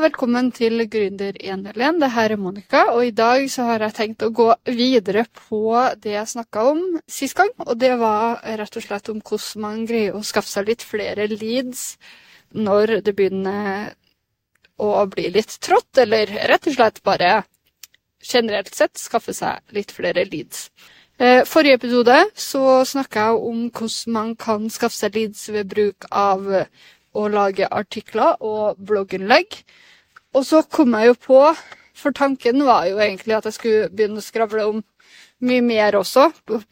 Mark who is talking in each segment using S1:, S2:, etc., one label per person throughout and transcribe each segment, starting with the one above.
S1: velkommen til Gründer 101. Det her er Monica, og i dag så har jeg tenkt å gå videre på det jeg snakka om sist gang. Og det var rett og slett om hvordan man greier å skaffe seg litt flere leads når det begynner å bli litt trått, eller rett og slett bare generelt sett skaffe seg litt flere leads. Eh, forrige episode så snakka jeg om hvordan man kan skaffe seg leads ved bruk av å lage artikler og blogginnlegg. Og så kom jeg jo på, for tanken var jo egentlig at jeg skulle begynne å skravle om mye mer også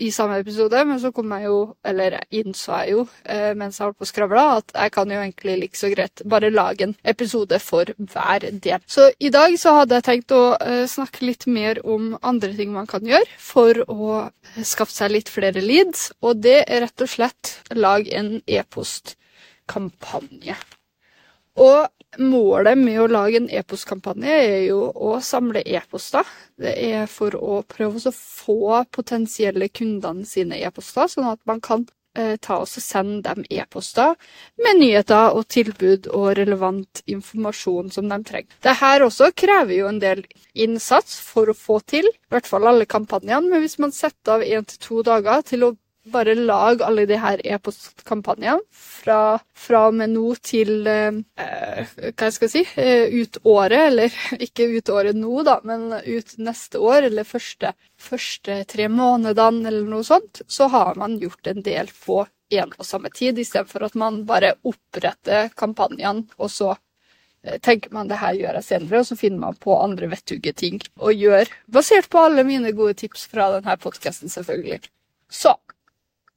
S1: i samme episode, men så kom jeg jo, eller innså jeg jo eh, mens jeg holdt på å skravle, at jeg kan jo egentlig like så greit bare lage en episode for hver del. Så i dag så hadde jeg tenkt å eh, snakke litt mer om andre ting man kan gjøre for å skaffe seg litt flere leads, og det er rett og slett lage en e-post kampanje. Og målet med å lage en e-postkampanje er jo å samle e-poster. Det er for å prøve å få potensielle kundene sine e-poster, sånn at man kan eh, ta og sende dem e-poster med nyheter og tilbud og relevant informasjon som de trenger. Dette også krever jo en del innsats for å få til, i hvert fall alle kampanjene, men hvis man setter av én til to dager til å bare lag alle de her e-postkampanjene fra, fra og med nå til eh, hva skal jeg si eh, ut året, eller ikke ut året nå, da, men ut neste år, eller første, første tre månedene, eller noe sånt, så har man gjort en del på én og samme tid, istedenfor at man bare oppretter kampanjene, og så eh, tenker man det her gjør jeg senere, og så finner man på andre vettuge ting å gjøre, basert på alle mine gode tips fra denne podkasten, selvfølgelig. Så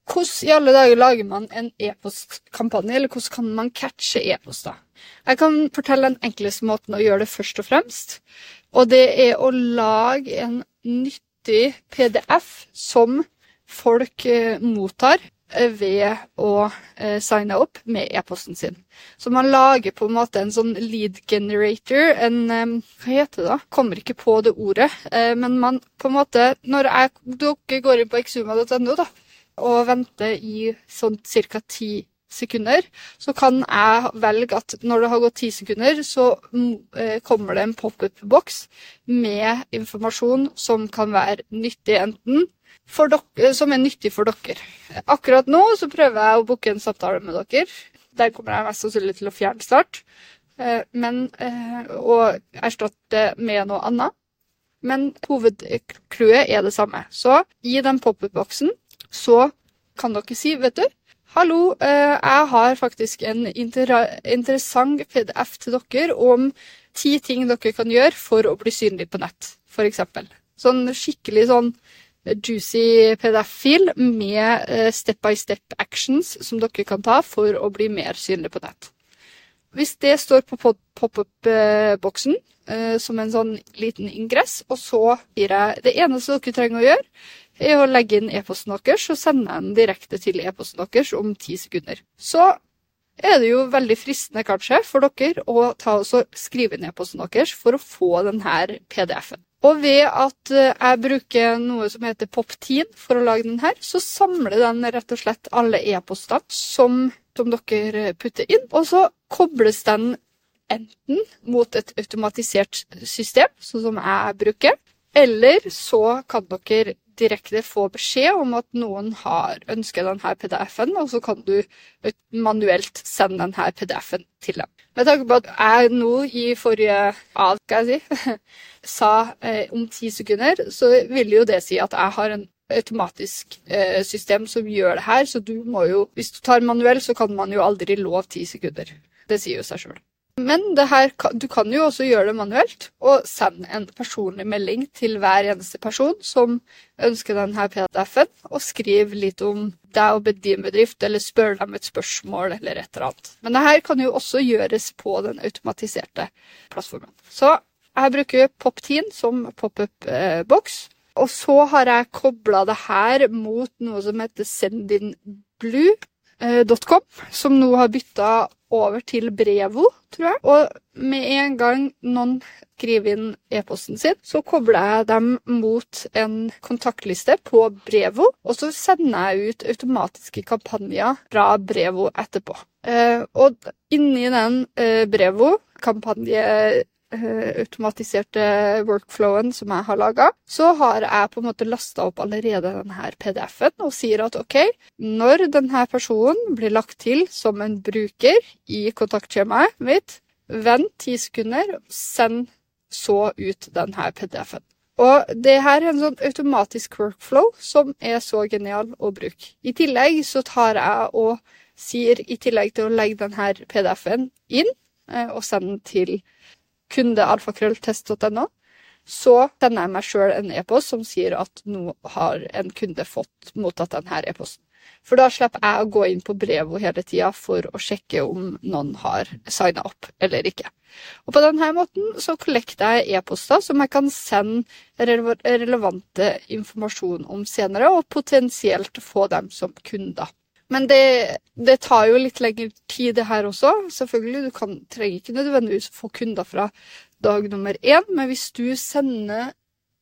S1: hvordan i alle dager lager man en e-postkampanje, eller hvordan kan man catche e-poster? Jeg kan fortelle den enkleste måten å gjøre det først og fremst, og det er å lage en nyttig PDF som folk eh, mottar eh, ved å eh, signe opp med e-posten sin. Så man lager på en måte en sånn lead generator, en Hva heter det da? Kommer ikke på det ordet. Men man på en måte Når jeg, dere går inn på exuma.no, da, og venter i sånn ca. ti sekunder, så kan jeg velge at når det har gått ti sekunder, så mm, eh, kommer det en pop-up-boks med informasjon som kan være nyttig enten dere, som er nyttig for dere. Akkurat nå så prøver jeg å booke en samtale med dere. Der kommer jeg mest sannsynlig til å fjerne start, eh, men, eh, og erstatte med noe annet. Men hovedclouet er det samme. Så i den pop-up-boksen så kan dere si, vet du Hallo, eh, jeg har faktisk en interessant PDF til dere om ti ting dere kan gjøre for å bli synlig på nett, f.eks. Sånn skikkelig sånn juicy PDF-fil med eh, step by step actions som dere kan ta for å bli mer synlig på nett. Hvis det står på pop-up-boksen eh, som en sånn liten ingress, og så gir jeg Det eneste dere trenger å gjøre, er å legge inn e-posten deres og sende den direkte til e-posten deres om ti sekunder. Så er det jo veldig fristende kanskje for dere å ta og skrive inn e-posten deres for å få denne PDF-en. Og ved at eh, jeg bruker noe som heter Pop10 for å lage den her, så samler den rett og slett alle e-postene som, som dere putter inn, og så kobles den enten mot et automatisert system, sånn som jeg bruker, eller så kan dere direkte få beskjed om at noen har ønsket denne PDF-en, og så kan du manuelt sende denne PDF-en til dem. Med tanke på at jeg nå i forrige av, skal jeg si, sa eh, om ti sekunder, så vil jo det si at jeg har en automatisk eh, system som gjør det her, så du må jo Hvis du tar manuell, så kan man jo aldri love ti sekunder. Det sier jo seg sjøl. Men her, du kan jo også gjøre det manuelt og sende en personlig melding til hver eneste person som ønsker denne PDF-en, og skrive litt om deg og din bedrift, eller spørre dem et spørsmål eller et eller annet. Men dette kan jo også gjøres på den automatiserte plattformen. Så jeg bruker Pop10 som pop-up-boks. Og så har jeg kobla det her mot noe som heter sendinblue.com, som nå har bytta over til Brevo, tror jeg. Og med en gang noen skriver inn e-posten sin, så kobler jeg dem mot en kontaktliste på Brevo, og så sender jeg ut automatiske kampanjer fra Brevo etterpå. Eh, og inni den eh, Brevo-kampanje Eh, automatiserte workflowen som jeg har laga, så har jeg på en måte lasta opp allerede denne PDF-en og sier at OK, når denne personen blir lagt til som en bruker i kontaktskjemaet mitt, vent ti sekunder, send så ut denne PDF-en. Og det her er en sånn automatisk workflow som er så genial å bruke. I tillegg så tar jeg og sier, i tillegg til å legge denne PDF-en inn eh, og sende den til kundealfakrølltest.no, så sender jeg meg sjøl en e-post som sier at nå har en kunde fått mottatt denne e-posten. For da slipper jeg å gå inn på brevet hele tida for å sjekke om noen har signa opp eller ikke. Og på denne måten så kollekter jeg e-poster som jeg kan sende relevante informasjon om senere, og potensielt få dem som kunder. Men det, det, tar jo litt lengre tid, det her også. Selvfølgelig, du kan, trenger ikke nødvendigvis få kunder fra dag nummer én, men hvis du sender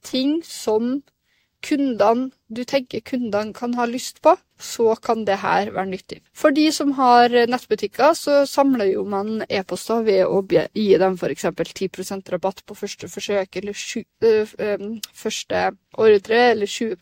S1: ting som kundene du tenker kundene kan ha lyst på, så kan det her være nyttig. For de som har nettbutikker, så samler jo man e-poster ved å gi dem f.eks. 10% rabatt på første forsøk, eller sju, øh, første ordre, eller 20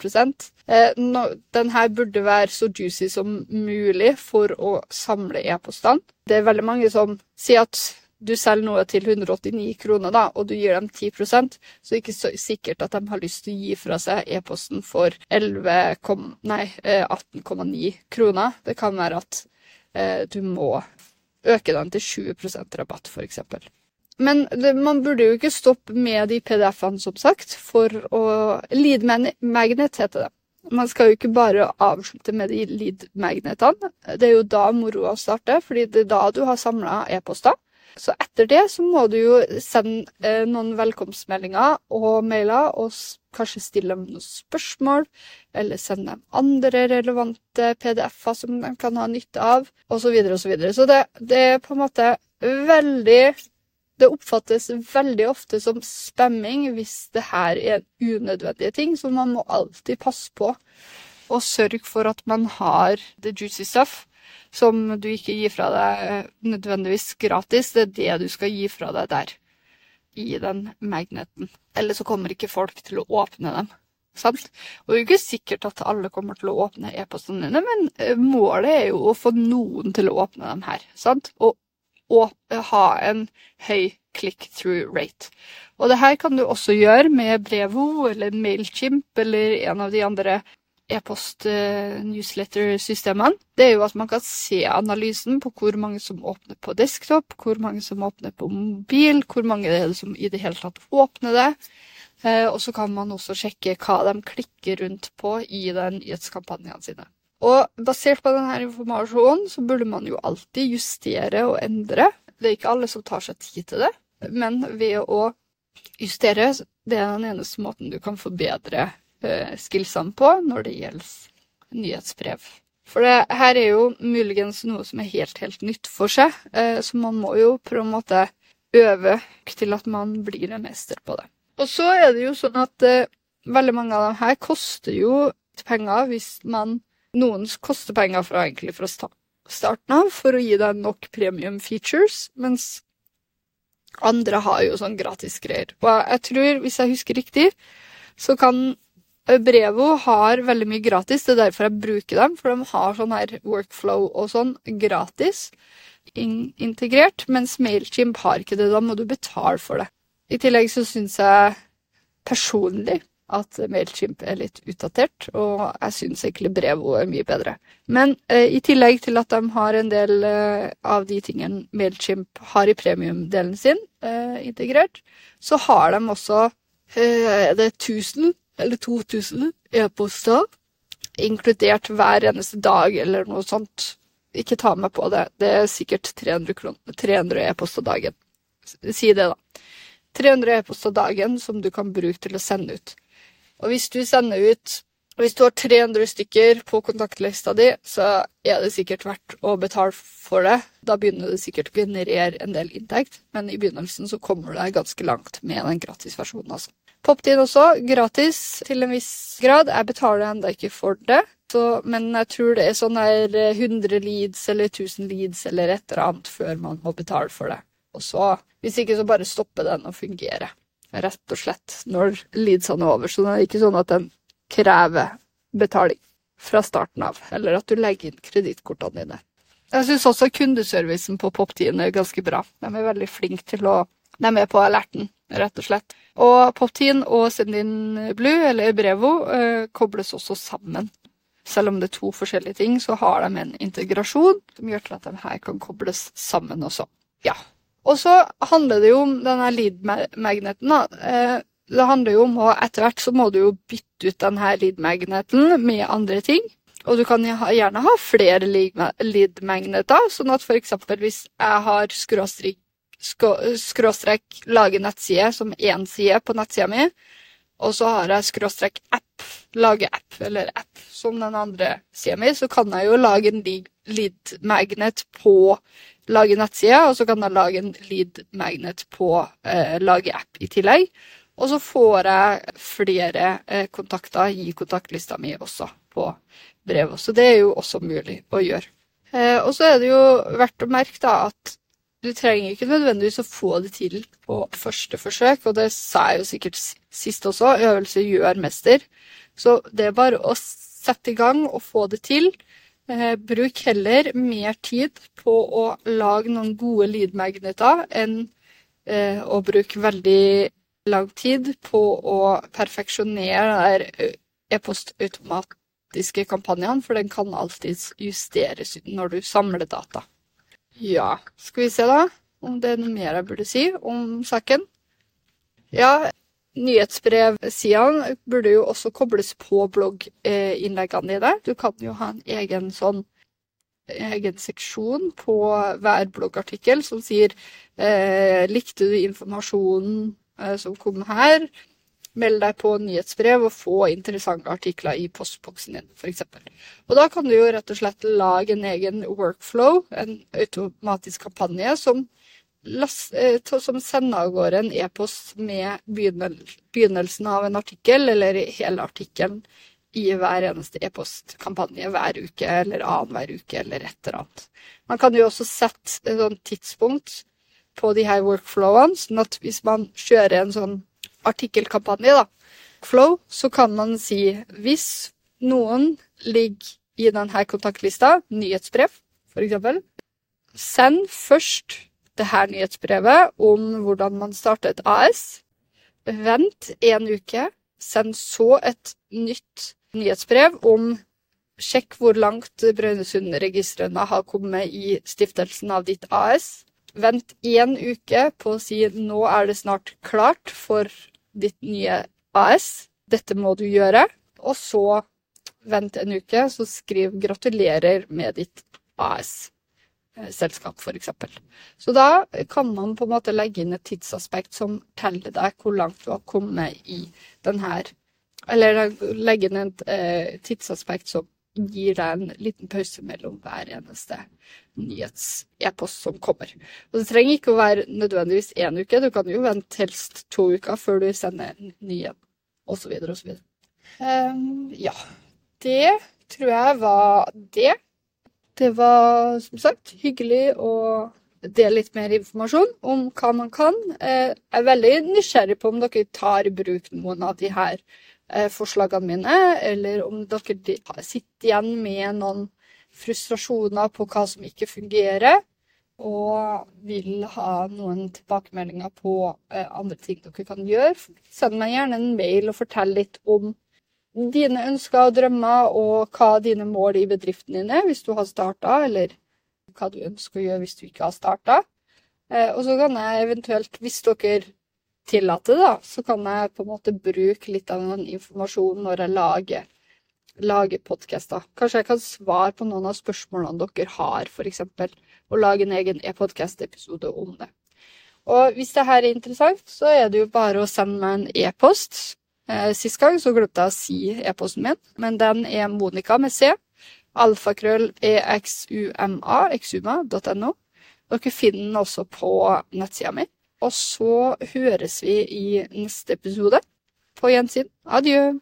S1: eh, no, Den her burde være så juicy som mulig for å samle e-postene. Det er veldig mange som sier at du selger noe til 189 kroner, da, og du gir dem 10% så er det ikke så sikkert at de har lyst til å gi fra seg e-posten for 18,9 eh, kroner. Det kan være at eh, du må øke den til 20% rabatt, f.eks. Men det, man burde jo ikke stoppe med de PDF-ene, som sagt, for å Lead magnet heter det. Man skal jo ikke bare avslutte med de lead magnetene. Det er jo da moroa starter, fordi det er da du har samla e-poster. Så etter det så må du jo sende eh, noen velkomstmeldinger og mailer, og kanskje stille dem noen spørsmål, eller sende dem andre relevante PDF-er som de kan ha nytte av, osv. Så, videre, og så, så det, det er på en måte veldig det oppfattes veldig ofte som spamming hvis det her er unødvendige ting, så man må alltid passe på og sørge for at man har the juicy stuff som du ikke gir fra deg nødvendigvis gratis. Det er det du skal gi fra deg der, i den magneten. Eller så kommer ikke folk til å åpne dem. Sant? Og det er jo ikke sikkert at alle kommer til å åpne e-postene dine, men eh, målet er jo å få noen til å åpne dem her. Sant? Og, og ha en høy click-through rate. Og det her kan du også gjøre med Brevo eller Mailchimp eller en av de andre e-post-newsletter-systemene, det er jo at man kan se analysen på hvor mange som åpner på desktop, hvor mange som åpner på mobil, hvor mange det er det som i det hele tatt åpner det. Eh, og så kan man også sjekke hva de klikker rundt på i den nyhetskampanjene sine. Og basert på denne informasjonen så burde man jo alltid justere og endre. Det er ikke alle som tar seg tid til det, men ved å justere, det er den eneste måten du kan forbedre Eh, skillsene på når det gjelder nyhetsbrev. For det her er jo muligens noe som er helt, helt nytt for seg, eh, så man må jo på en måte øve til at man blir en mester på det. Og så er det jo sånn at eh, veldig mange av dem her koster jo penger hvis man Noen koster penger fra, egentlig fra starten av for å gi deg nok premium features, mens andre har jo sånn gratis greier. Og jeg tror, hvis jeg husker riktig, så kan Brevo har veldig mye gratis, det er derfor jeg bruker dem. For de har sånn her workflow og sånn gratis in integrert, mens Mailchimp har ikke det. Da må du betale for det. I tillegg så syns jeg personlig at Mailchimp er litt utdatert, og jeg syns egentlig Brevo er mye bedre. Men eh, i tillegg til at de har en del eh, av de tingene Mailchimp har i premiumdelen sin eh, integrert, så har de også eh, det 1000 eller 2000 e-poster, inkludert hver eneste dag eller noe sånt. Ikke ta meg på det. Det er sikkert 300 e-poster dagen. Si det, da. 300 e-poster dagen som du kan bruke til å sende ut. Og hvis du sender ut Hvis du har 300 stykker på kontaktlista di, så er det sikkert verdt å betale for det. Da begynner det sikkert å generere en del inntekt, men i begynnelsen så kommer du deg ganske langt med den gratisversjonen. Altså. Poptin også, gratis til en viss grad. Jeg betaler ennå ikke for det, så, men jeg tror det er sånn der 100 leads eller 1000 leads eller et eller annet før man må betale for det. Og så, hvis ikke, så bare stopper den å fungere. Rett og slett når leadsene er over. Så det er ikke sånn at den krever betaling fra starten av, eller at du legger inn kredittkortene dine. Jeg syns også kundeservicen på Pop10 er ganske bra. De er veldig flinke til å De er på alerten, rett og slett. Og Pop10 og Sendin Blue, eller Brevo, eh, kobles også sammen. Selv om det er to forskjellige ting, så har de en integrasjon som gjør til at de her kan kobles sammen også. Ja. Og så handler det jo om denne lead-magneten. da. Eh, det handler jo om, og etter hvert så må du jo bytte ut denne lead-magneten med andre ting. Og du kan gjerne ha flere lead-magneter, sånn at f.eks. hvis jeg har skråstrek, skråstrek lage nettside som én side på nettsida mi, og så har jeg skråstrek app, lage app eller app som den andre sida mi, så kan jeg jo lage en lead-magnet på lage nettside, og så kan jeg lage en lead-magnet på eh, lage app i tillegg. Og så får jeg flere eh, kontakter i kontaktlista mi også på brevet. Så det er jo også mulig å gjøre. Eh, og så er det jo verdt å merke da at du trenger ikke nødvendigvis å få det til på første forsøk, og det sa jeg jo sikkert sist også, øvelse gjør mester. Så det er bare å sette i gang og få det til. Eh, bruk heller mer tid på å lage noen gode lead-magneter enn eh, å bruke veldig lang tid på å perfeksjonere e-postautomatiske kampanjene, for den kan alltid justeres når du samler data. Ja, skal vi se da om det er noe mer jeg burde si om saken. Ja, nyhetsbrevsidene burde jo også kobles på blogginnleggene dine. Du kan jo ha en egen sånn egen seksjon på hver bloggartikkel som sier eh, likte du informasjonen Eh, som kom her. Meld deg på nyhetsbrev og få interessante artikler i postboksen din, f.eks. Og da kan du jo rett og slett lage en egen workflow, en automatisk kampanje, som, eh, som sender av gårde en e-post med begynnelsen av en artikkel, eller hele artikkelen, i hver eneste e-postkampanje hver uke eller annenhver uke eller et eller annet. Man kan jo også sette et sånt tidspunkt på de her workflowene, sånn at hvis man kjører en sånn artikkelkampanje, da, flow, så kan man si hvis noen ligger i denne kontaktlista, nyhetsbrev f.eks., send først det her nyhetsbrevet om hvordan man starter et AS. Vent en uke. Send så et nytt nyhetsbrev om Sjekk hvor langt Brønnøysundregistrene har kommet i stiftelsen av ditt AS. Vent én uke på å si nå er det snart klart for ditt nye AS. Dette må du gjøre. Og så vent en uke, så skriv 'gratulerer med ditt AS'-selskap, f.eks. Så da kan man på en måte legge inn et tidsaspekt som teller deg hvor langt du har kommet i den her Eller legge inn et eh, tidsaspekt som gir deg en liten pause mellom hver eneste nyhets-e-post som kommer. Og det trenger ikke å være nødvendigvis én uke, du kan jo vente helst to uker før du sender en ny en, osv. osv. Um, ja. Det tror jeg var det. Det var som sagt hyggelig å dele litt mer informasjon om hva man kan. Eh, jeg er veldig nysgjerrig på om dere tar i bruk noen av de her forslagene mine, eller om dere sitter igjen med noen frustrasjoner på hva som ikke fungerer, og vil ha noen tilbakemeldinger på eh, andre ting dere kan gjøre. Send meg gjerne en mail og fortell litt om dine ønsker og drømmer, og hva dine mål i bedriften din er hvis du har starta, eller hva du ønsker å gjøre hvis du ikke har starta. Eh, og så kan jeg eventuelt, hvis dere tillate det, da, så kan jeg på en måte bruke litt av den informasjonen når jeg lager, lager podkaster. Kanskje jeg kan svare på noen av spørsmålene dere har, f.eks., og lage en egen e-podkast-episode om det. Og hvis det her er interessant, så er det jo bare å sende meg en e-post. Eh, sist gang så glemte jeg å si e-posten min, men den er Monica med C. Alfakrøll exuma, exuma.no. Dere finner den også på nettsida mi. Og så høres vi i neste episode. På gjensyn. Adjø.